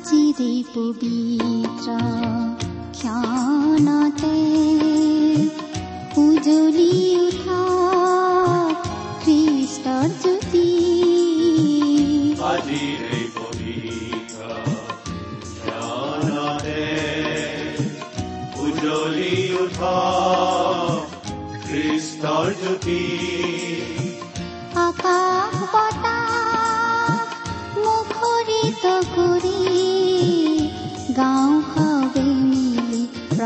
আজিৰে পবিত্ৰ ক্ষণতে উজলি উঠা খ্ৰীষ্টৰ জ্যোতি উজলি উঠা খ্ৰীষ্টৰ জ্যোতি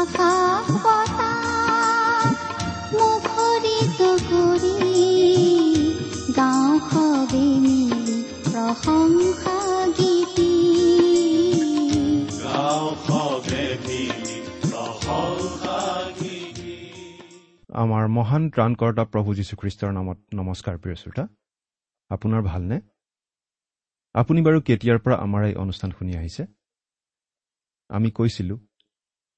আকাশ বতাহ মুখৰিত কৰি গাঁও সবে মিলি প্ৰশংসা গীতি গাঁও সবে মিলি প্ৰশংসা গীতি আমাৰ মহান ত্ৰাণকৰ্তা প্ৰভু যীশুখ্ৰীষ্টৰ নামত নমস্কাৰ প্ৰিয় শ্ৰোতা। আপোনাৰ ভালনে? আপুনি বাৰু কেতিয়াৰ পৰা আমাৰ এই অনুষ্ঠান শুনি আহিছে? আমি কৈছিলোঁ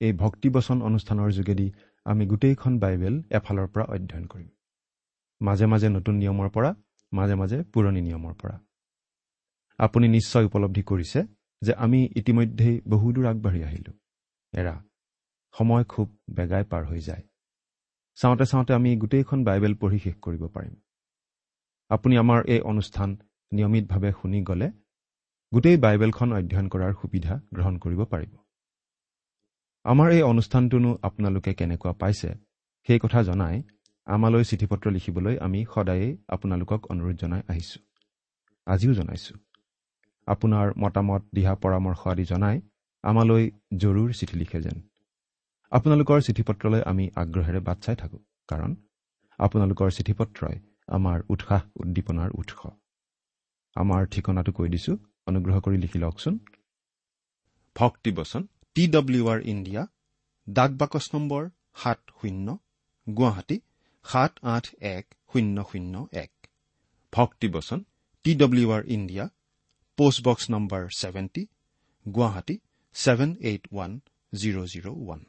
এই ভক্তিবচন অনুষ্ঠানৰ যোগেদি আমি গোটেইখন বাইবেল এফালৰ পৰা অধ্যয়ন কৰিম। মাজে মাজে নতুন নিয়মৰ পৰা মাজে মাজে পুৰণি নিয়মৰ পৰা। আপুনি নিশ্চয় উপলব্ধি কৰিছে যে আমি ইতিমধ্যেই বহুদূৰ আগবাঢ়ি আহিলোঁ। এৰা সময় খুব বেগাই পাৰ হৈ যায়। চাওঁতে চাওঁতে আমি গোটেইখন বাইবেল পঢ়ি শেষ কৰিব পাৰিম। আপুনি আমাৰ এই অনুষ্ঠান নিয়মিতভাৱে শুনি গ'লে গোটেই বাইবেলখন অধ্যয়ন কৰাৰ সুবিধা গ্ৰহণ কৰিব পাৰিব। আমাৰ এই অনুষ্ঠানটোনো আপোনালোকে কেনেকুৱা পাইছে সেই কথা জনাই আমালৈ চিঠি পত্ৰ লিখিবলৈ আমি সদায়েই আপোনালোকক অনুৰোধ জনাই আহিছোঁ। আজিও জনাইছোঁ। আপোনাৰ মতামত দিহা পৰামৰ্শ আদি জনাই আমালৈ জৰুৰ চিঠি লিখে যেন। আপোনালোকৰ চিঠি পত্ৰলৈ আমি আগ্ৰহেৰে বাট চাই থাকোঁ কাৰণ আপোনালোকৰ চিঠি পত্ৰই আমাৰ উৎসাহ উদ্দীপনাৰ উৎস। আমাৰ ঠিকনাটো কৈ দিছোঁ অনুগ্ৰহ কৰি লিখি লওকচোন। ভক্তিবচন টি ডব্লিউ আৰ ইণ্ডিয়া ডাক বাকচ নম্বৰ সাত শূন্য গুৱাহাটী সাত আঠ এক শূন্য শূন্য এক। Bhaktibachan T W R India post box number seventy Guwahati seven eight one zero' zero' one.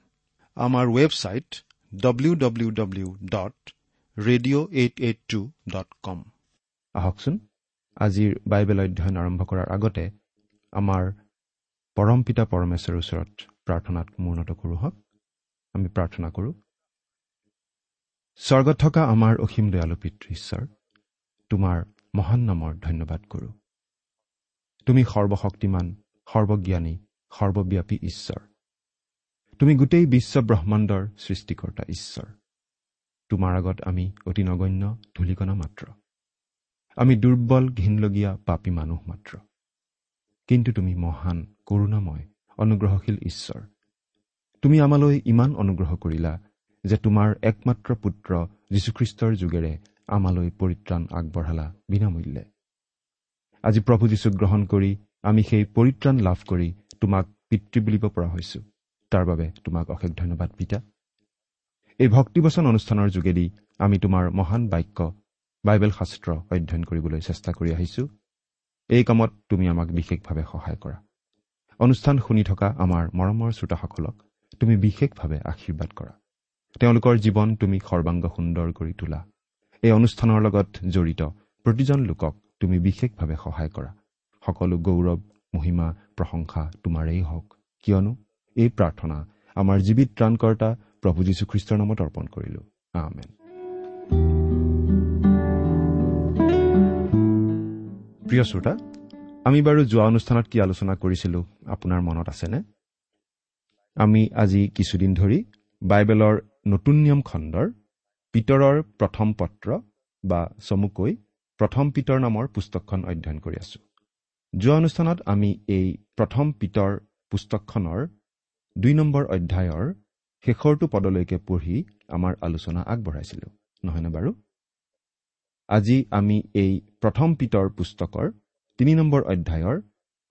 আমাৰ website W W W dot radio' eight eight two dot com আহকচোন। আজিৰ বাইবেল অধ্যয়ন আৰম্ভ কৰাৰ আগতে আমাৰ পৰম পিতা পৰমেশ্বৰৰ ওচৰত প্ৰাৰ্থনাত মূৰ্ণত কৰোঁ হওক। আমি প্ৰাৰ্থনা কৰোঁ। স্বৰ্গত থকা আমাৰ অসীম দয়ালু পিতৃ ঈশ্বৰ তোমাৰ মহান নামৰ ধন্যবাদ কৰোঁ। তুমি সৰ্বশক্তিমান সৰ্বজ্ঞানী সৰ্বব্যাপী ঈশ্বৰ। তুমি গোটেই বিশ্ব ব্ৰহ্মাণ্ডৰ সৃষ্টিকৰ্তা ঈশ্বৰ। তোমাৰ আগত আমি অতি নগণ্য ধূলিকণা মাত্ৰ। আমি দুৰ্বল ঘীনলগীয়া পাপী মানুহ মাত্ৰ। কিন্তু তুমি মহান কৰুণাময় অনুগ্ৰহশীল ঈশ্বৰ। তুমি আমালৈ ইমান অনুগ্ৰহ কৰিলা যে তোমাৰ একমাত্ৰ পুত্ৰ যীশুখ্ৰীষ্টৰ যোগেৰে আমালৈ পৰিত্ৰাণ আগবঢ়ালা বিনামূল্যে। আজি প্ৰভু যীশুক গ্ৰহণ কৰি আমি সেই পৰিত্ৰাণ লাভ কৰি তোমাক পিতৃ বুলিব পৰা হৈছো। তাৰ বাবে তোমাক অশেষ ধন্যবাদ পিতা। এই ভক্তিবচন অনুষ্ঠানৰ যোগেদি আমি তোমাৰ মহান বাক্য বাইবেল শাস্ত্ৰ অধ্যয়ন কৰিবলৈ চেষ্টা কৰি আহিছো। এই কামত তুমি আমাক বিশেষভাৱে সহায় কৰা। অনুষ্ঠান শুনি থকা আমাৰ মৰমৰ শ্ৰোতাসকলক তুমি বিশেষভাৱে আশীৰ্বাদ কৰা। তেওঁলোকৰ জীৱন তুমি সৰ্বাংগ সুন্দৰ কৰি তোলা। এই অনুষ্ঠানৰ লগত জড়িত প্ৰতিজন লোকক তুমি বিশেষভাৱে সহায় কৰা। সকলো গৌৰৱ মহিমা প্ৰশংসা তোমাৰেই হওক। কিয়নো এই প্ৰাৰ্থনা আমাৰ জীৱিত ত্ৰাণকৰ্তা প্ৰভু যীশুখ্ৰীষ্টৰ নামত অৰ্পণ কৰিলো। আমেন। প্ৰিয় শ্ৰোতা আমি বাৰু যোৱা অনুষ্ঠানত কি আলোচনা কৰিছিলো আপোনাৰ মনত আছেনে? আমি আজি কিছুদিন ধৰি বাইবেলৰ নতুন নিয়ম খণ্ডৰ পিতৰৰ প্ৰথম পত্ৰ বা চমুকৈ প্ৰথম পিতৰ নামৰ পুস্তকখন অধ্যয়ন কৰি আছো। যোৱা অনুষ্ঠানত আমি এই প্ৰথম পিতৰ পুস্তকখনৰ দুই নম্বৰ অধ্যায়ৰ শেষৰটো পদলৈকে পঢ়ি আমাৰ আলোচনা আগবঢ়াইছিলো নহয়নে বাৰু? আজি আমি এই প্ৰথম পিতৰ পুস্তকৰ তিনি নম্বৰ অধ্যায়ৰ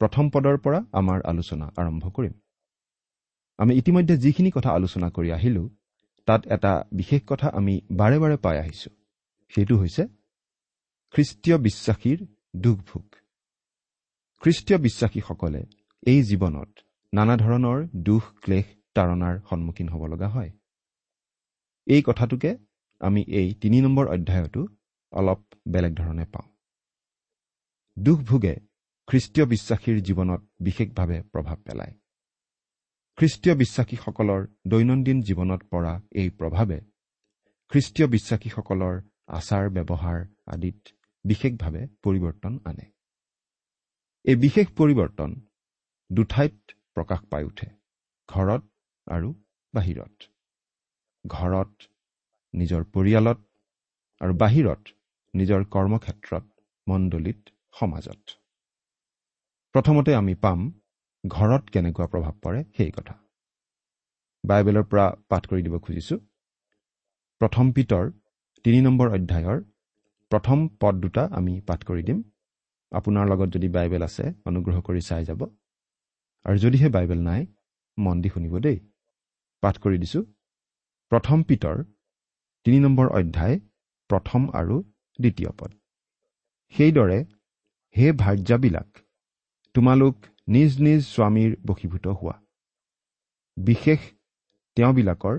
প্ৰথম পদৰ পৰা আমাৰ আলোচনা আৰম্ভ কৰিম। আমি ইতিমধ্যে যিখিনি কথা আলোচনা কৰি আহিলো তাত এটা বিশেষ কথা আমি বাৰে বাৰে পাই আহিছো। সেইটো হৈছে খ্ৰীষ্টীয় বিশ্বাসীৰ দুখভোগ। খ্ৰীষ্টীয় বিশ্বাসীসকলে এই জীৱনত নানা ধৰণৰ দুখ ক্লেশ তাৰণাৰ সন্মুখীন হ'ব লগা হয়। এই কথাটোকে আমি এই তিনি নম্বৰ অধ্যায়তো অলপ বেলেগ ধৰণে পাওঁ। দুখভোগে খ্ৰীষ্টীয় বিশ্বাসীৰ জীৱনত বিশেষভাৱে প্ৰভাৱ পেলায়। খ্ৰীষ্টীয় বিশ্বাসীসকলৰ দৈনন্দিন জীৱনত পৰা এই প্ৰভাৱে খ্ৰীষ্টীয় বিশ্বাসীসকলৰ আচাৰ ব্যৱহাৰ আদিত বিশেষভাৱে পৰিৱৰ্তন আনে। এই বিশেষ পৰিৱৰ্তন দুঠাইত প্ৰকাশ পাই উঠে ঘৰত আৰু বাহিৰত। ঘৰত নিজৰ পৰিয়ালত আৰু বাহিৰত নিজৰ কৰ্মক্ষেত্ৰত মণ্ডলীত সমাজত। প্ৰথমতে আমি পাম ঘৰত কেনেকুৱা প্ৰভাৱ পৰে সেই কথা। বাইবেলৰ পৰা পাঠ কৰি দিব খুজিছো। প্ৰথম পিতৰ তিনি নম্বৰ অধ্যায়ৰ প্ৰথম পদ দুটা আমি পাঠ কৰি দিম। আপোনাৰ লগত যদি বাইবেল আছে অনুগ্ৰহ কৰি চাই যাব। আৰু যদিহে বাইবেল নাই মন দি শুনিব দেই। পাঠ কৰি দিছো। প্ৰথম পিতৰ তিনি নম্বৰ অধ্যায় প্ৰথম আৰু দ্বিতীয় পদ। সেইদৰে হে ভাৰ্যাবিলাক তোমালোক নিজ নিজ স্বামীৰ বশীভূত হোৱা। বিশেষ তেওঁবিলাকৰ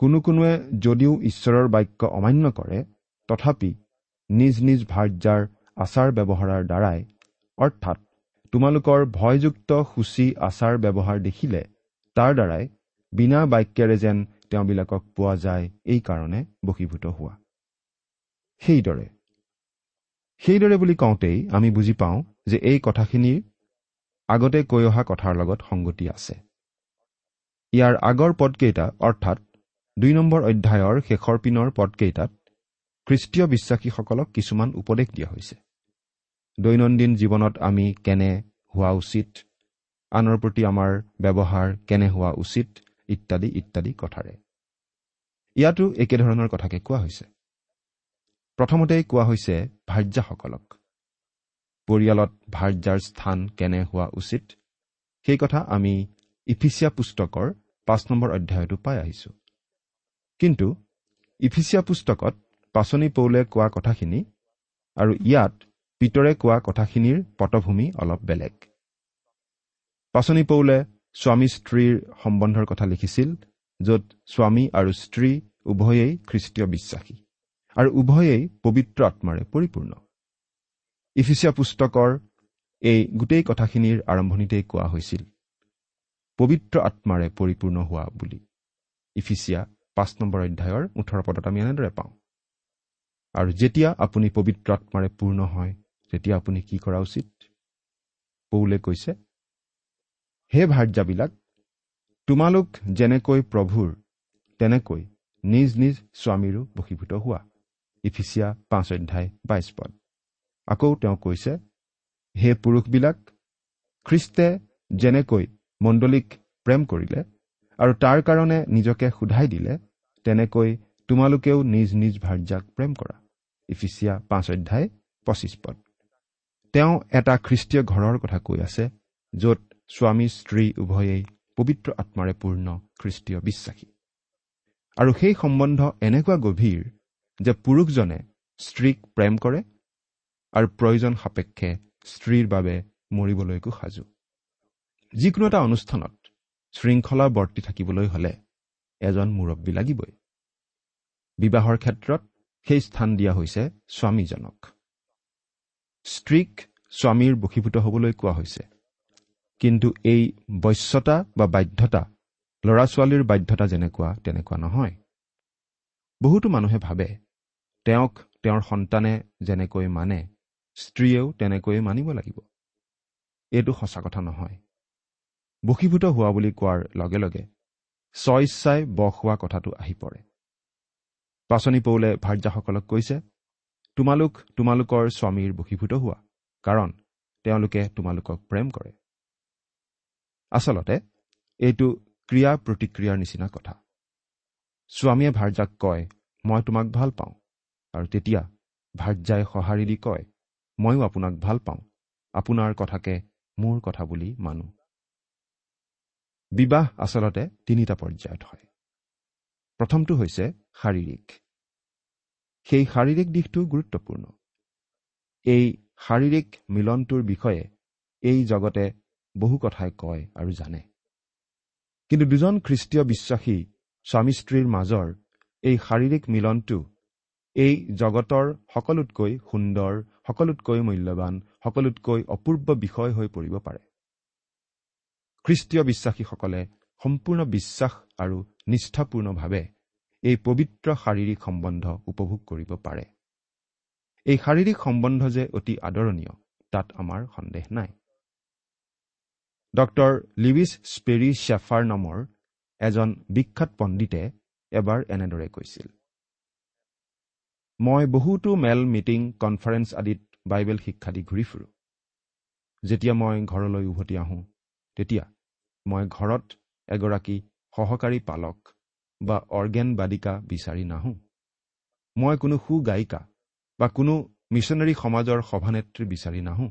কোনো কোনোৱে যদিও ঈশ্বৰৰ বাক্য অমান্য কৰে তথাপি নিজ নিজ ভাৰ্যাৰ আচাৰ ব্যৱহাৰৰ দ্বাৰাই অৰ্থাৎ তোমালোকৰ ভয়যুক্ত সূচী আচাৰ ব্যৱহাৰ দেখিলে তাৰ দ্বাৰাই বিনা বাক্যেৰে যেন তেওঁবিলাকক পোৱা যায় এইকাৰণে বশীভূত হোৱা। সেইদৰে। সেইদৰে বুলি কওঁতেই আমি বুজি পাওঁ যে এই কথাখিনিৰ আগতে কৈ অহা কথাৰ লগত সংগতি আছে। ইয়াৰ আগৰ পদকেইটা অৰ্থাৎ দুই নম্বৰ অধ্যায়ৰ শেষৰ পিনৰ পদকেইটাত খ্ৰীষ্টীয় বিশ্বাসীসকলক কিছুমান উপদেশ দিয়া হৈছে। দৈনন্দিন জীৱনত আমি কেনে হোৱা উচিত আনৰ প্ৰতি আমাৰ ব্যৱহাৰ কেনে হোৱা উচিত ইত্যাদি ইত্যাদি কথাৰে। ইয়াতো একেধৰণৰ কথাকে কোৱা হৈছে। প্ৰথমতেই কোৱা হৈছে ভাৰ্যাসকলক। পৰিয়ালত ভাৰ্যাৰ স্থান কেনে হোৱা উচিত? সেই কথা আমি ইফিচিয়া পুস্তকৰ পাঁচ নম্বৰ অধ্যায়তো পাই আহিছো। কিন্তু ইফিচিয়া পুস্তকত পাচনি পৌলে কোৱা কথাখিনি আৰু ইয়াত পিতৰে কোৱা কথাখিনিৰ পটভূমি অলপ বেলেগ। পাচনি পৌলে স্বামী স্ত্ৰীৰ সম্বন্ধৰ কথা লিখিছিল য'ত স্বামী আৰু স্ত্ৰী উভয়েই খ্ৰীষ্টীয় বিশ্বাসী। আৰু উভয়েই পবিত্ৰ আত্মাৰে পৰিপূৰ্ণ। ইফিচিয়া পুস্তকৰ এই গোটেই কথাখিনিৰ আৰম্ভণিতেই কোৱা হৈছিল পবিত্ৰ আত্মাৰে পৰিপূৰ্ণ হোৱা বুলি। ইফিচিয়া পাঁচ নম্বৰ অধ্যায়ৰ ওঠৰ পদত আমি এনেদৰে পাওঁ আৰু যেতিয়া আপুনি পবিত্ৰ আত্মাৰে পূৰ্ণ হয় তেতিয়া আপুনি কি কৰা উচিত? পৌলে কৈছে হে ভাৰ্যাবিলাক তোমালোক যেনেকৈ প্ৰভুৰ তেনেকৈ নিজ নিজ স্বামীৰো বশীভূত হোৱা। ইফিচিয়া পাঁচ অধ্যায় বাইছ পদ। আকৌ তেওঁ কৈছে হে পুৰুষবিলাক খ্ৰীষ্টে যেনেকৈ মণ্ডলীক প্ৰেম কৰিলে আৰু তাৰ কাৰণে নিজকে সোধাই দিলে তেনেকৈ তোমালোকেও নিজ নিজ ভাৰ্যাক প্ৰেম কৰা। ইফিচিয়া পাঁচ অধ্যায় পঁচিছ পদ। তেওঁ এটা খ্ৰীষ্টীয় ঘৰৰ কথা কৈ আছে য'ত স্বামী স্ত্ৰী উভয়েই পবিত্ৰ আত্মাৰে পূৰ্ণ খ্ৰীষ্টীয় বিশ্বাসী। আৰু সেই সম্বন্ধ এনেকুৱা গভীৰ যে পুৰুষজনে স্ত্ৰীক প্ৰেম কৰে আৰু প্ৰয়োজন সাপেক্ষে স্ত্ৰীৰ বাবে মৰিবলৈকো সাজু। যিকোনো এটা অনুষ্ঠানত শৃংখলা বৰ্তি থাকিবলৈ হলে এজন মুৰব্বী লাগিবই। বিবাহৰ ক্ষেত্ৰত সেই স্থান দিয়া হৈছে স্বামীজনক। স্ত্ৰীক স্বামীৰ বশীভূত হ'বলৈ কোৱা হৈছে। কিন্তু এই বশ্যতা বা বাধ্যতা ল'ৰা ছোৱালীৰ বাধ্যতা যেনেকুৱা তেনেকুৱা নহয়। বহুতো মানুহে ভাবে তেওঁক তেওঁৰ সন্তানে যেনেকৈ মানে স্ত্ৰীয়েও তেনেকৈয়ে মানিব লাগিব। এইটো সঁচা কথা নহয়। বশীভূত হোৱা বুলি কোৱাৰ লগে লগে স্বইচ্ছাই বস হোৱা কথাটো আহি পৰে। পাচনি পৌলে ভাৰ্যাসকলক কৈছে তোমালোক তোমালোকৰ স্বামীৰ বশীভূত হোৱা কাৰণ তেওঁলোকে তোমালোকক প্ৰেম কৰে। আচলতে এইটো ক্ৰিয়া প্ৰতিক্ৰিয়াৰ নিচিনা কথা। স্বামীয়ে ভাৰ্যাক কয় মই তোমাক ভাল পাওঁ। আৰু তেতিয়া ভাৰ্যাই সঁহাৰি দি কয় ময়ো আপোনাক ভাল পাওঁ। আপোনাৰ কথাকে মোৰ কথা বুলি মানো। বিবাহ আচলতে তিনিটা পৰ্যায়ত হয়। প্ৰথমটো হৈছে শাৰীৰিক। সেই শাৰীৰিক দিশটো গুৰুত্বপূৰ্ণ। এই শাৰীৰিক মিলনটোৰ বিষয়ে এই জগতে বহু কথাই কয় আৰু জানে। কিন্তু দুজন খ্ৰীষ্টীয় বিশ্বাসী স্বামী স্ত্ৰীৰ মাজৰ এই শাৰীৰিক মিলনটো এই জগতৰ সকলোতকৈ সুন্দৰ সকলোতকৈ মূল্যৱান সকলোতকৈ অপূৰ্ব বিষয় হৈ পৰিব পাৰে। খ্ৰীষ্টীয় বিশ্বাসীসকলে সম্পূৰ্ণ বিশ্বাস আৰু নিষ্ঠাপূৰ্ণভাৱে এই পবিত্ৰ শাৰীৰিক সম্বন্ধ উপভোগ কৰিব পাৰে। এই শাৰীৰিক সম্বন্ধ যে অতি আদৰণীয় তাত আমাৰ সন্দেহ নাই। ডক্টৰ লিউইছ স্পেৰী শ্বেফাৰ নামৰ এজন বিখ্যাত পণ্ডিতে এবাৰ এনেদৰে কৈছিল। মই বহুতো মেল মিটিং কনফাৰেন্স আদিত বাইবেল শিক্ষা দি ঘূৰি ফুৰোঁ। যেতিয়া মই ঘৰলৈ উভতি আহোঁ তেতিয়া মই ঘৰত এগৰাকী সহকাৰী পালক বা অৰ্গেন বাদিকা বিচাৰি নাহোঁ। মই কোনো সু গায়িকা বা কোনো মিছনেৰী সমাজৰ সভানেত্ৰী বিচাৰি নাহোঁ।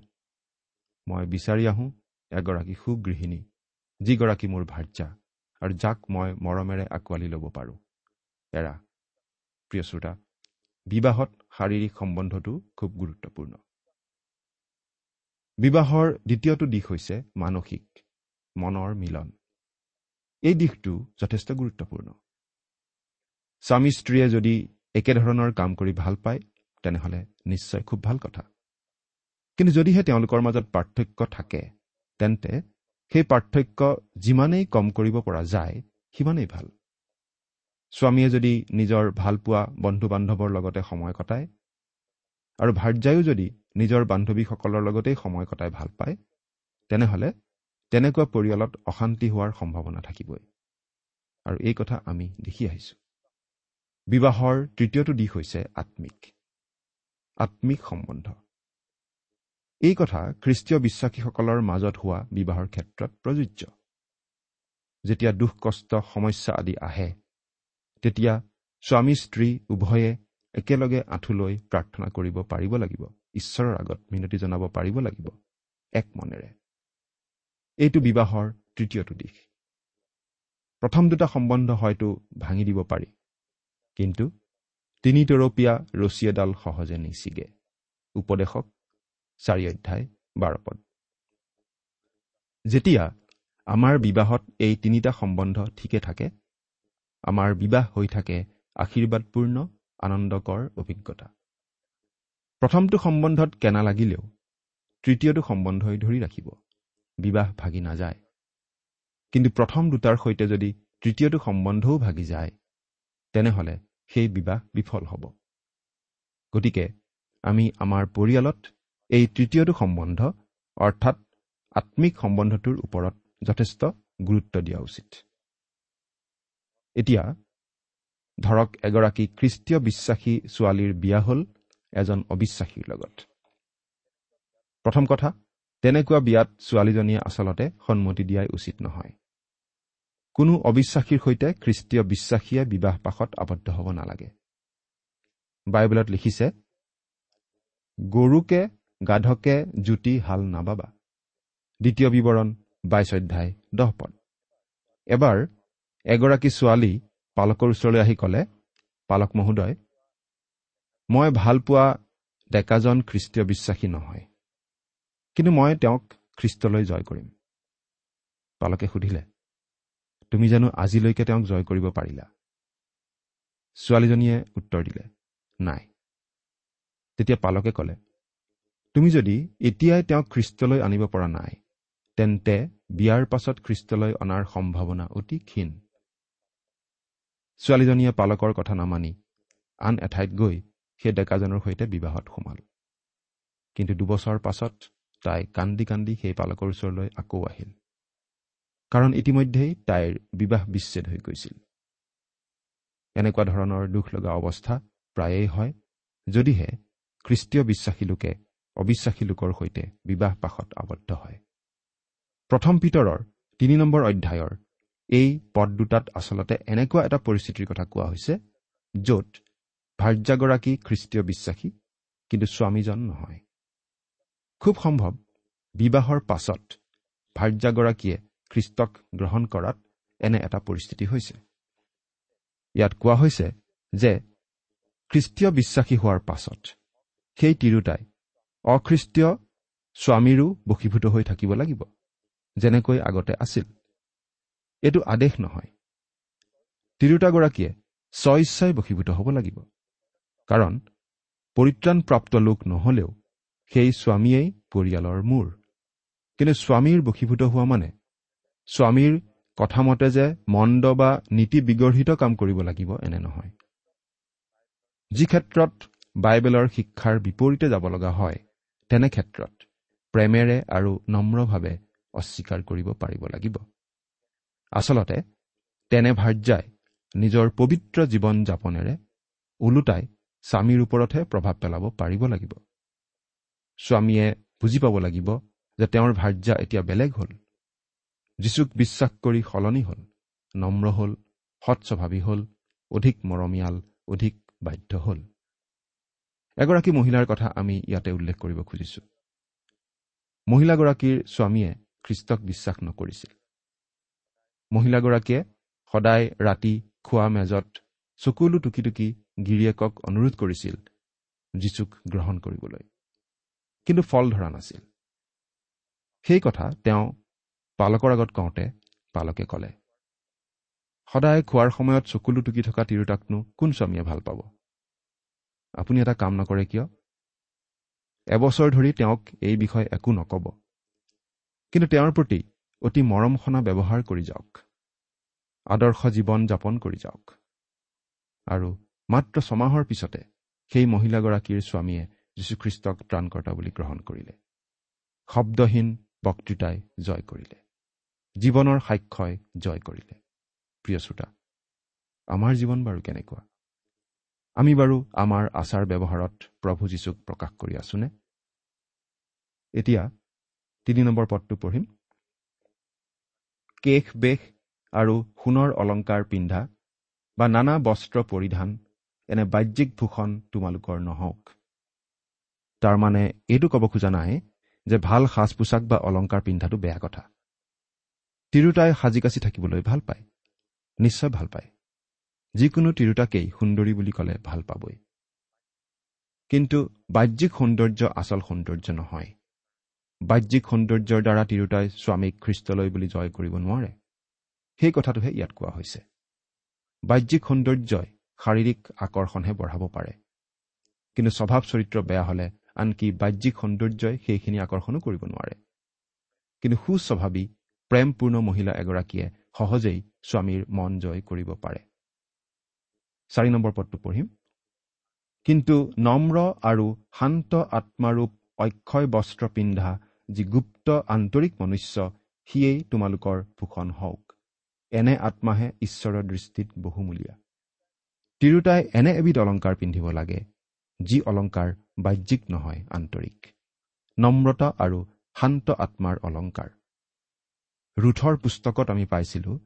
মই বিচাৰি আহোঁ এগৰাকী সুগৃহিণী যিগৰাকী মোৰ ভাৰ্যা আৰু যাক মই মৰমেৰে আঁকোৱালি ল'ব পাৰোঁ। এৰা প্ৰিয় শ্ৰোতা বিবাহত শাৰীৰিক সম্বন্ধটো খুব গুৰুত্বপূৰ্ণ। বিবাহৰ দ্বিতীয়টো দিশ হৈছে মানসিক মনৰ মিলন। এই দিশটো যথেষ্ট গুৰুত্বপূৰ্ণ। স্বামী স্ত্ৰীয়ে যদি একেধৰণৰ কাম কৰি ভাল পায় তেনেহ'লে নিশ্চয় খুব ভাল কথা। কিন্তু যদিহে তেওঁলোকৰ মাজত পাৰ্থক্য থাকে তেন্তে সেই পাৰ্থক্য যিমানেই কম কৰিব পৰা যায় সিমানেই ভাল। স্বামীয়ে যদি নিজৰ ভালপোৱা বন্ধু বান্ধৱৰ লগতে সময় কটায় আৰু ভাৰ্যায়ো যদি নিজৰ বান্ধৱীসকলৰ লগতেই সময় কটাই ভাল পায় তেনেহ'লে তেনেকুৱা পৰিয়ালত অশান্তি হোৱাৰ সম্ভাৱনা থাকিবই। আৰু এই কথা আমি দেখি আহিছোঁ। বিবাহৰ তৃতীয়টো দিশ হৈছে আত্মিক। আত্মিক সম্বন্ধ। এই কথা খ্ৰীষ্টীয় বিশ্বাসীসকলৰ মাজত হোৱা বিবাহৰ ক্ষেত্ৰত প্ৰযোজ্য। যেতিয়া দুখ কষ্ট সমস্যা আদি আহে তেতিয়া স্বামী স্ত্ৰী উভয়ে একেলগে আঁঠু লৈ প্ৰাৰ্থনা কৰিব পাৰিব লাগিব। ঈশ্বৰৰ আগত মিনতি জনাব পাৰিব লাগিব। এক মনেৰে। এইটো বিবাহৰ তৃতীয়টো দিশ। প্ৰথম দুটা সম্বন্ধ হয়তো ভাঙি দিব পাৰি। কিন্তু তিনিতৰপীয়া ৰছী এডাল সহজে নিচিগে উপদেশক চাৰি অধ্যায় বাৰ পদ। যেতিয়া আমাৰ বিবাহত এই তিনিটা সম্বন্ধ ঠিকে থাকে আমাৰ বিবাহ হৈ থাকে আশীৰ্বাদপূৰ্ণ আনন্দকৰ অভিজ্ঞতা। প্ৰথমটো সম্বন্ধত কেনা লাগিলেও তৃতীয়টো সম্বন্ধই ধৰি ৰাখিব। বিবাহ ভাগি নাযায়। কিন্তু প্ৰথম দুটাৰ সৈতে যদি তৃতীয়টো সম্বন্ধও ভাগি যায় তেনেহ'লে সেই বিবাহ বিফল হ'ব। গতিকে আমি আমাৰ পৰিয়ালত এই তৃতীয়টো সম্বন্ধ অৰ্থাৎ আত্মিক সম্বন্ধটোৰ ওপৰত যথেষ্ট গুৰুত্ব দিয়া উচিত। এতিয়া ধৰক এগৰাকী খ্ৰীষ্টীয় বিশ্বাসী ছোৱালীৰ বিয়া হ'ল এজন অবিশ্বাসীৰ লগত। প্ৰথম কথা তেনেকুৱা বিয়াত ছোৱালীজনীয়ে আচলতে সন্মতি দিয়াই উচিত নহয়। কোনো অবিশ্বাসীৰ সৈতে খ্ৰীষ্টীয় বিশ্বাসীয়ে বিবাহ পাশত আবদ্ধ হ'ব নালাগে। বাইবেলত লিখিছে গৰুকে গাধকে জুতি হাল নাবাবা। দ্বিতীয় বিৱৰণ বাইছ অধ্যায় দহ পদ। এবাৰ এগৰাকী ছোৱালী পালকৰ ওচৰলৈ আহি ক'লে পালক মহোদয় মই ভাল পোৱা ডেকাজন খ্ৰীষ্টীয় বিশ্বাসী নহয় কিন্তু মই তেওঁক খ্ৰীষ্টলৈ জয় কৰিম। পালকে সুধিলে তুমি জানো আজিলৈকে তেওঁক জয় কৰিব পাৰিলা? ছোৱালীজনীয়ে উত্তৰ দিলে নাই। তেতিয়া পালকে ক'লে তুমি যদি এতিয়াই তেওঁক খ্ৰীষ্টলৈ আনিব পৰা নাই তেন্তে বিয়াৰ পাছত খ্ৰীষ্টলৈ অনাৰ সম্ভাৱনা অতি ক্ষীণ। ছোৱালীজনীয়ে পালকৰ কথা নামানি আন এঠাইত গৈ সেই ডেকাজনৰ সৈতে বিবাহত সোমাল। কিন্তু দুবছৰ পাছত তাই কান্দি কান্দি সেই পালকৰ ওচৰলৈ আকৌ আহিল। কাৰণ ইতিমধ্যেই তাইৰ বিবাহ বিচ্ছেদ হৈ গৈছিল। এনেকুৱা ধৰণৰ দুখ লগা অৱস্থা প্ৰায়েই হয় যদিহে খ্ৰীষ্টীয় বিশ্বাসী লোকে অবিশ্বাসী লোকৰ সৈতে বিবাহ পাশত আবদ্ধ হয়। প্ৰথম পিতৰৰ তিনি নম্বৰ অধ্যায়ৰ এই পদ দুটাত আচলতে এনেকুৱা এটা পৰিস্থিতিৰ কথা কোৱা হৈছে য'ত ভাৰ্যাগৰাকী খ্ৰীষ্টীয় বিশ্বাসী কিন্তু স্বামীজন নহয়। খুব সম্ভৱ বিবাহৰ পাছত ভাৰ্যাগৰাকীয়ে খ্ৰীষ্টক গ্ৰহণ কৰাত এনে এটা পৰিস্থিতি হৈছে। ইয়াত কোৱা হৈছে যে খ্ৰীষ্টীয় বিশ্বাসী হোৱাৰ পাছত সেই তিৰোতাই অখ্ৰীষ্টীয় স্বামীৰো বশীভূত হৈ থাকিব লাগিব যেনেকৈ আগতে আছিল। এইটো আদেশ নহয়। তিৰোতাগৰাকীয়ে স্বইচ্ছাই বশীভূত হ'ব লাগিব। কাৰণ পৰিত্ৰাণপ্ৰাপ্ত লোক নহলেও সেই স্বামীয়েই পৰিয়ালৰ মূৰ। কিন্তু স্বামীৰ বশীভূত হোৱা মানে স্বামীৰ কথামতে যে মন্দ বা নীতি বিগৰ্হিত কাম কৰিব লাগিব এনে নহয়। যি ক্ষেত্ৰত বাইবেলৰ শিক্ষাৰ বিপৰীতে যাব লগা হয় তেনে ক্ষেত্ৰত প্ৰেমেৰে আৰু নম্ৰভাৱে অস্বীকাৰ কৰিব পাৰিব লাগিব। আচলতে তেনে ভাৰ্যাই নিজৰ পবিত্ৰ জীৱন যাপনেৰে ওলোটাই স্বামীৰ ওপৰতহে প্ৰভাৱ পেলাব পাৰিব লাগিব। স্বামীয়ে বুজি পাব লাগিব যে তেওঁৰ ভাৰ্যা এতিয়া বেলেগ হ'ল। যীচুক বিশ্বাস কৰি সলনি হ'ল নম্ৰ হ'ল সৎ স্বভাৱী হ'ল অধিক মৰমীয়াল অধিক বাধ্য হ'ল। এগৰাকী মহিলাৰ কথা আমি ইয়াতে উল্লেখ কৰিব খুজিছো। মহিলাগৰাকীৰ স্বামীয়ে খ্ৰীষ্টক বিশ্বাস নকৰিছিল। মহিলাগৰাকীয়ে সদায় ৰাতি খোৱা মেজত চকুলো টুকি টুকি গিৰিয়েকক অনুৰোধ কৰিছিল যীচুক গ্ৰহণ কৰিবলৈ। কিন্তু ফল ধৰা নাছিল। সেই কথা তেওঁ পালকৰ আগত কওঁতে পালকে ক'লে সদায় খোৱাৰ সময়ত চকুলো টুকি থকা তিৰোতাকনো কোন স্বামীয়ে ভাল পাব? আপুনি এটা কাম নকৰে কিয়? এবছৰ ধৰি তেওঁক এই বিষয়ে একো নক'ব। কিন্তু তেওঁৰ প্ৰতি অতি মৰম সনা ব্যৱহাৰ কৰি যাওক। আদৰ্শ জীৱন যাপন কৰি যাওক। আৰু মাত্ৰ ছমাহৰ পিছতে সেই মহিলাগৰাকীৰ স্বামীয়ে যীশুখ্ৰীষ্টক ত্ৰাণকৰ্তা বুলি গ্ৰহণ কৰিলে। শব্দহীন বক্তৃতাই জয় কৰিলে। জীৱনৰ সাক্ষ্যই জয় কৰিলে। প্ৰিয় শ্ৰোতা আমাৰ জীৱন বাৰু কেনেকুৱা? আমি বাৰু আমাৰ আচাৰ ব্যৱহাৰত প্ৰভু যীশুক প্ৰকাশ কৰি আছোনে? এতিয়া তিনি নম্বৰ পদটো পঢ়িম। কেশ বেশ আৰু সোণৰ অলংকাৰ পিন্ধা বা নানা বস্ত্ৰ পৰিধান এনে বাহ্যিক ভূষণ তোমালোকৰ নহওক। তাৰমানে এইটো ক'ব খোজা নাই যে ভাল সাজ পোছাক বা অলংকাৰ পিন্ধাটো বেয়া কথা। তিৰোতাই সাজি কাচি থাকিবলৈ ভাল পায় নিশ্চয় ভাল পায়। যিকোনো তিৰোতাকেই সুন্দৰী বুলি ক'লে ভাল পাবই। কিন্তু বাহ্যিক সৌন্দৰ্য আচল সৌন্দৰ্য নহয়। বাহ্যিক সৌন্দৰ্যৰ দ্বাৰা তিৰোতাই স্বামীক খ্ৰীষ্টলৈ বুলি জয় কৰিব নোৱাৰে। সেই কথাটোহে ইয়াত কোৱা হৈছে। বাহ্যিক সৌন্দৰ্যই শাৰীৰিক আকৰ্ষণহে বঢ়াব পাৰে। কিন্তু স্বভাৱ চৰিত্ৰ বেয়া হলে আনকি বাহ্যিক সৌন্দৰ্যই সেইখিনি আকৰ্ষণো কৰিব নোৱাৰে। কিন্তু সুস্বভাৱী প্ৰেমপূৰ্ণ মহিলা এগৰাকীয়ে সহজেই স্বামীৰ মন জয় কৰিব পাৰে। চাৰি নম্বৰ পদটো পঢ়িম। কিন্তু নম্ৰ আৰু শান্ত আত্মাৰূপ অক্ষয় বস্ত্ৰ পিন্ধা যি গুপ্ত আন্তৰিক মনুষ্য সিয়েই তোমালোকৰ ভূষণ হওক। এনে আত্মাহে ঈশ্বৰৰ দৃষ্টিত বহুমূলীয়া। তিৰোতাই এনে এবিধ অলংকাৰ পিন্ধিব লাগে যি অলংকাৰ বাহ্যিক নহয় আন্তৰিক। নম্ৰতা আৰু শান্ত আত্মাৰ অলংকাৰ। ৰুথৰ পুস্তকত আমি পাইছিলো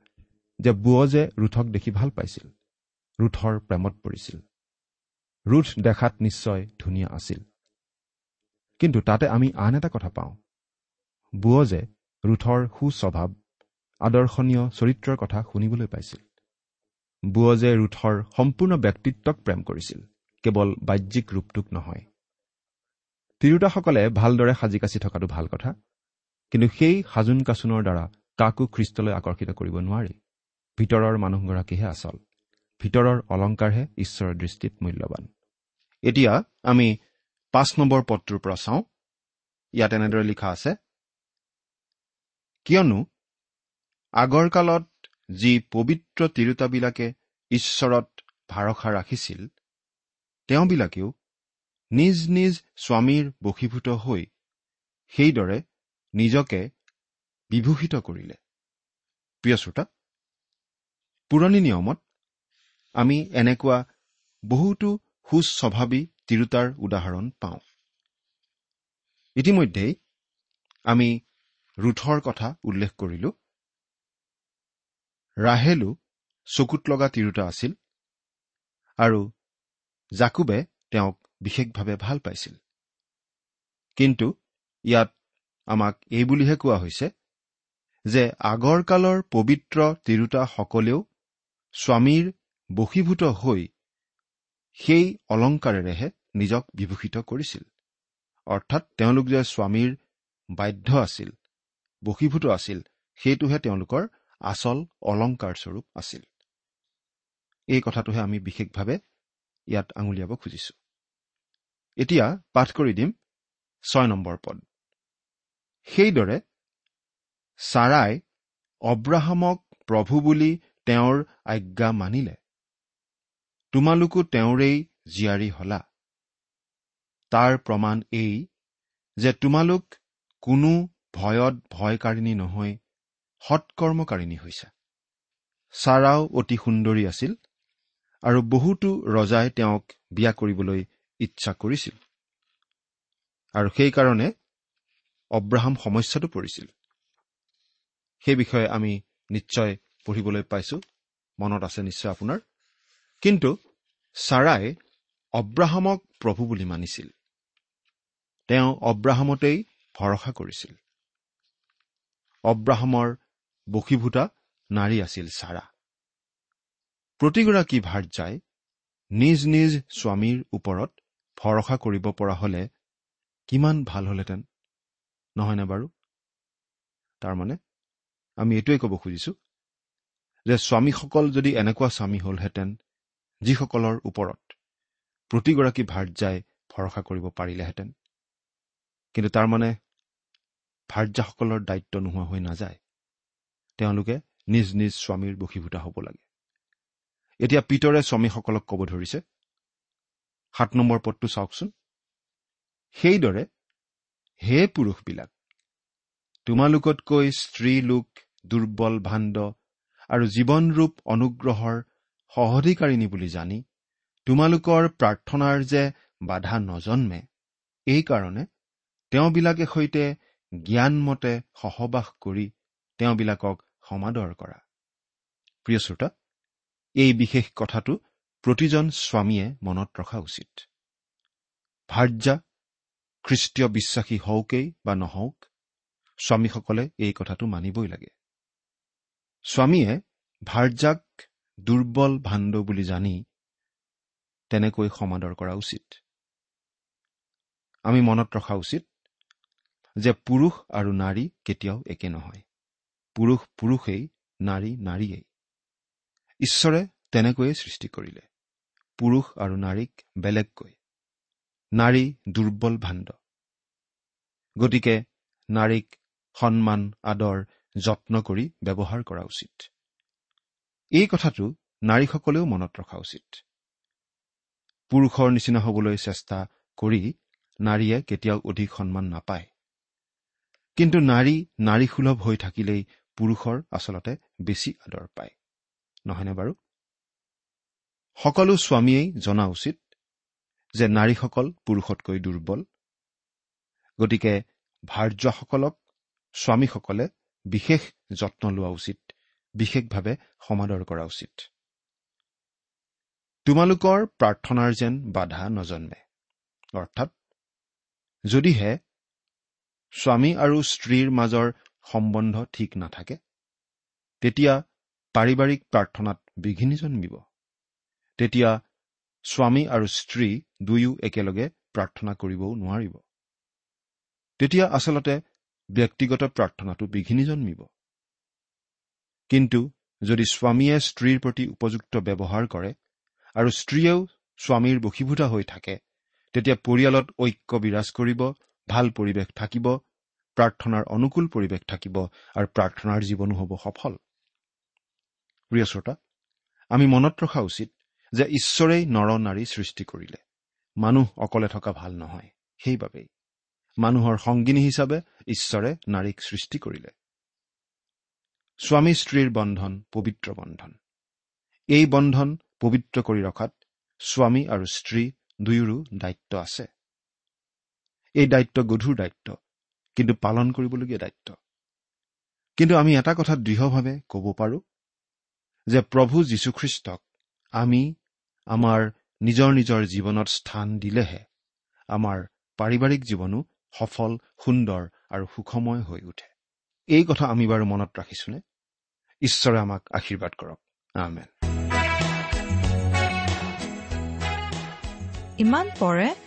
যে বুৱজে ৰুথক দেখি ভাল পাইছিল ৰুথৰ প্ৰেমত পৰিছিল। ৰুথ দেখাত নিশ্চয় ধুনীয়া আছিল। কিন্তু তাতে আমি আন এটা কথা পাওঁ। বুৱজে ৰুথৰ সুস্বভাৱ আদৰ্শনীয় চৰিত্ৰৰ কথা শুনিবলৈ পাইছিল। বুৱজে ৰুথৰ সম্পূৰ্ণ ব্যক্তিত্বক প্ৰেম কৰিছিল কেৱল বাহ্যিক ৰূপটোক নহয়। তিৰোতাসকলে ভালদৰে সাজি কাচি থকাটো ভাল কথা কিন্তু সেই সাজোন কাচোনৰ দ্বাৰা কাকো খ্ৰীষ্টলৈ আকৰ্ষিত কৰিব নোৱাৰি। ভিতৰৰ মানুহগৰাকীহে আচল ভিতৰৰ অলংকাৰহে ঈশ্বৰৰ দৃষ্টিত মূল্যৱান। এতিয়া আমি পাঁচ নম্বৰ পদটোৰ পৰা চাওঁ। ইয়াত এনেদৰে লিখা আছে কিয়নো আগৰ কালত যি পবিত্ৰ তিৰোতাবিলাকে ঈশ্বৰত ভাৰসা ৰাখিছিল তেওঁবিলাকেও নিজ নিজ স্বামীৰ বশীভূত হৈ সেইদৰে নিজকে বিভূষিত কৰিলে। প্ৰিয় শ্ৰোতা পুৰণি নিয়মত আমি এনেকুৱা বহুতো সুস্বভাৱী তিৰোতাৰ উদাহৰণ পাওঁ। ইতিমধ্যেই আমি ৰুথৰ কথা উল্লেখ কৰিলো। ৰাহেলো চকুত লগা তিৰোতা আছিল আৰু জাকুবে তেওঁক বিশেষভাৱে ভাল পাইছিল। কিন্তু ইয়াত আমাক এই বুলিহে কোৱা হৈছে যে আগৰ কালৰ পবিত্ৰ তিৰোতাসকলেও স্বামীৰ বশীভূত হৈ সেই অলংকাৰেৰেহে নিজক বিভূষিত কৰিছিল। অৰ্থাৎ তেওঁলোক যে স্বামীৰ বাধ্য আছিল বশীভূত আছিল। সেইটোহে তেওঁলোকৰ আচল অলংকাৰস্বৰূপ আছিল। এই কথাটোহে আমি বিশেষভাৱে ইয়াত আঙুলিয়াব খুজিছো। এতিয়া পাঠ কৰি দিম ছয় নম্বৰ পদ। সেইদৰে ছাৰাই অব্ৰাহামক প্ৰভু বুলি তেওঁৰ আজ্ঞা মানিলে। তোমালোকো তেওঁৰেই জীয়াৰী হলা। তাৰ প্ৰমাণ এই যে তোমালোক কোনো ভয়ত ভয়কাৰিণী নহৈ সৎকৰ্মকাৰিণী হৈছা। ছাৰাও অতি সুন্দৰী আছিল আৰু বহুতো ৰজাই তেওঁক বিয়া কৰিবলৈ ইচ্ছা কৰিছিল। আৰু সেইকাৰণে অব্ৰাহাম সমস্যাটো পৰিছিল। সেই বিষয়ে আমি নিশ্চয় পঢ়িবলৈ পাইছো। মনত আছে নিশ্চয় আপোনাৰ? কিন্তু ছাৰাই অব্ৰাহামক প্ৰভু বুলি মানিছিল। তেওঁ অব্ৰাহামতেই ভৰসা কৰিছিল। অব্ৰাহামৰ বশীভূতা নাৰী আছিল ছাৰা। প্ৰতিগৰাকী ভাৰ্যাই নিজ নিজ স্বামীৰ ওপৰত ভৰসা কৰিব পৰা হলে কিমান ভাল হলহেঁতেন নহয়নে বাৰু? তাৰমানে আমি এইটোৱে ক'ব খুজিছো যে স্বামীসকল যদি এনেকুৱা স্বামী হলহেঁতেন যিসকলৰ ওপৰত প্ৰতিগৰাকী ভাৰ্যাই ভৰসা কৰিব পাৰিলেহেঁতেন। কিন্তু তাৰমানে ভাৰ্যাসকলৰ দায়িত্ব নোহোৱা হৈ নাযায়। তেওঁলোকে নিজ নিজ স্বামীৰ বশীভূত হ'ব লাগে। এতিয়া পিতৰে স্বামীসকলক ক'ব ধৰিছে সাত নম্বৰ পদটো চাওকচোন। সেইদৰে হে পুৰুষবিলাক তোমালোকতকৈ স্ত্ৰী লোক দুৰ্বল ভাণ্ড আৰু জীৱনৰূপ অনুগ্ৰহৰ সহধিকাৰিণী বুলি জানি তোমালোকৰ প্ৰাৰ্থনাৰ যে বাধা নজন্মে এইকাৰণে তেওঁবিলাকে সৈতে জ্ঞানমতে সহবাস কৰি তেওঁবিলাকক সমাদৰ কৰা। প্ৰিয় শ্ৰোতা এই বিশেষ কথাটো প্ৰতিজন স্বামীয়ে মনত ৰখা উচিত। ভাৰ্যা খ্ৰীষ্টীয় বিশ্বাসী হওকেই বা নহওক স্বামীসকলে এই কথাটো মানিবই লাগে। স্বামীয়ে ভাৰ্যাক দুৰ্বল ভাণ্ড বুলি জানি তেনেকৈ সমাদৰ কৰা উচিত। আমি মনত ৰখা উচিত যে পুৰুষ আৰু নাৰী কেতিয়াও একে নহয়। পুৰুষ পুৰুষেই নাৰী নাৰীয়েই। ঈশ্বৰে তেনেকৈয়ে সৃষ্টি কৰিলে। পুৰুষ আৰু নাৰীক বেলেগকৈ। নাৰী দুৰ্বল ভাণ্ড। গতিকে নাৰীক সন্মান আদৰ যত্ন কৰি ব্যৱহাৰ কৰা উচিত। এই কথাটো নাৰীসকলেও মনত ৰখা উচিত। পুৰুষৰ নিচিনা হ'বলৈ চেষ্টা কৰি নাৰীয়ে কেতিয়াও অধিক সন্মান নাপায়। কিন্তু নাৰী নাৰীসুলভ হৈ থাকিলেই পুৰুষৰ আচলতে বেছি আদৰ পায়। নহয়নে বাৰু? সকলো স্বামীয়েই জনা উচিত যে নাৰীসকল পুৰুষতকৈ দুৰ্বল। গতিকে ভাৰ্যসকলক স্বামীসকলে বিশেষ যত্ন লোৱা উচিত বিশেষভাৱে সমাদৰ কৰা উচিত। তোমালোকৰ প্ৰাৰ্থনাৰ যেন বাধা নজন্মে। অৰ্থাৎ যদিহে স্বামী আৰু স্ত্ৰীৰ মাজৰ সম্বন্ধ ঠিক নাথাকে তেতিয়া পাৰিবাৰিক প্ৰাৰ্থনাত বিঘিনি জন্মিব। তেতিয়া স্বামী আৰু স্ত্ৰী দুয়ো একেলগে প্ৰাৰ্থনা কৰিবও নোৱাৰিব। তেতিয়া আচলতে ব্যক্তিগত প্ৰাৰ্থনাটো বিঘিনি জন্মিব। কিন্তু যদি স্বামীয়ে স্ত্ৰীৰ প্ৰতি উপযুক্ত ব্যৱহাৰ কৰে আৰু স্ত্ৰীয়েও স্বামীৰ বশীভূতা হৈ থাকে তেতিয়া পৰিয়ালত ঐক্য বিৰাজ কৰিব ভাল পৰিৱেশ থাকিব প্ৰাৰ্থনাৰ অনুকূল পৰিৱেশ থাকিব আৰু প্ৰাৰ্থনাৰ জীৱনো হ'ব সফল। প্ৰিয় শ্ৰোতা আমি মনত ৰখা উচিত যে ঈশ্বৰেই নৰ নাৰী সৃষ্টি কৰিলে। মানুহ অকলে থকা ভাল নহয় সেইবাবেই। মানুহৰ সংগিনী হিচাপে ঈশ্বৰে নাৰীক সৃষ্টি কৰিলে। স্বামী স্ত্ৰীৰ বন্ধন পবিত্ৰ বন্ধন। এই বন্ধন পবিত্ৰ কৰি ৰখাত স্বামী আৰু স্ত্ৰী দুয়োৰো দায়িত্ব আছে। এই দায়িত্ব গধুৰ দায়িত্ব কিন্তু পালন কৰিবলগীয়া দায়িত্ব। কিন্তু আমি এটা কথা দৃঢ়ভাৱে ক'ব পাৰোঁ যে প্ৰভু যীশুখ্ৰীষ্টক আমি আমাৰ নিজৰ নিজৰ জীৱনত স্থান দিলেহে আমাৰ পাৰিবাৰিক জীৱনো সফল সুন্দৰ আৰু সুখময় হৈ উঠে। এই কথা আমি বাৰু মনত ৰাখিছোনে? ঈশ্বৰে আমাক আশীৰ্বাদ কৰক। আমেন। ইমান পৰে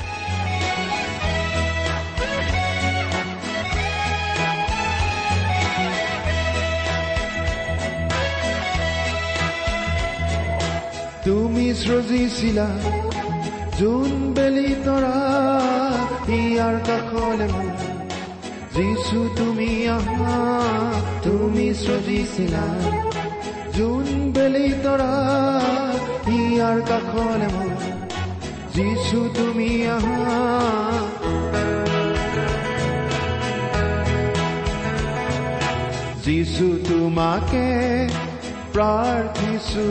সৃজিছিলা যোন বেলি তৰা ইয়াৰ কাষলে মোৰ যিছু তুমি আহা তুমি সৃজিছিলা যোন বেলি তৰা ইয়াৰ কাষলে মোৰ যিছু তুমি আহা। যিছু তোমাকে প্ৰাৰ্থিছো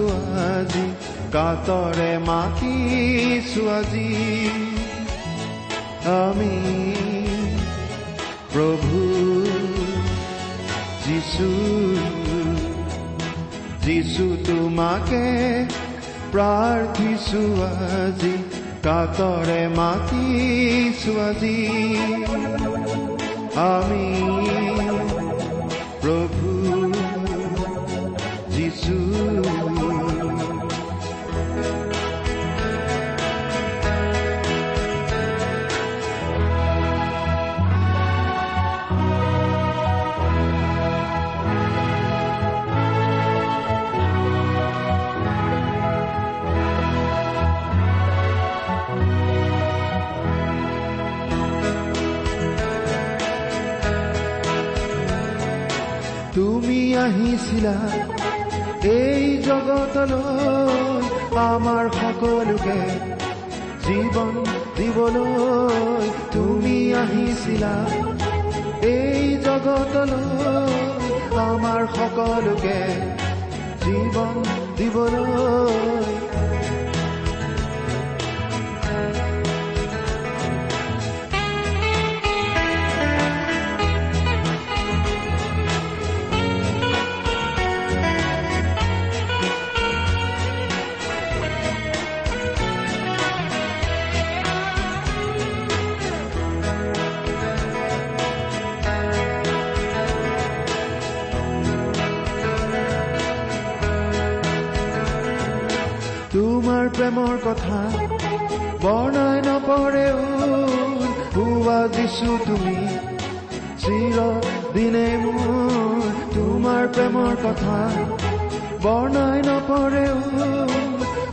আজি। কাতৰে মাতিছো আজি আমি প্ৰভু যিছু যিছু তোমাকে প্ৰাৰ্থিছো আজি কাতৰে মাতিছো আজি আমি প্ৰভু যিছু আহিছিলা। এই জগতলৈ আমাৰ সকলোকে জীৱন দিবলৈ তুমি আহিছিলা। এই জগতলৈ আমাৰ সকলোকে জীৱন দিবলৈ প্ৰেমৰ কথা। বৰ্ণাই নপৰেও হোৱা দিছো তুমি। চিৰ দিনে মোৰ তোমাৰ প্ৰেমৰ কথা। বৰ্ণাই নপৰেও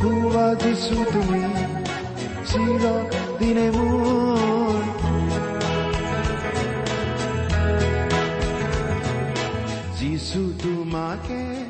হোৱা দিছো তুমি। চিৰ দিনে মোৰ। যিছো তোমাকে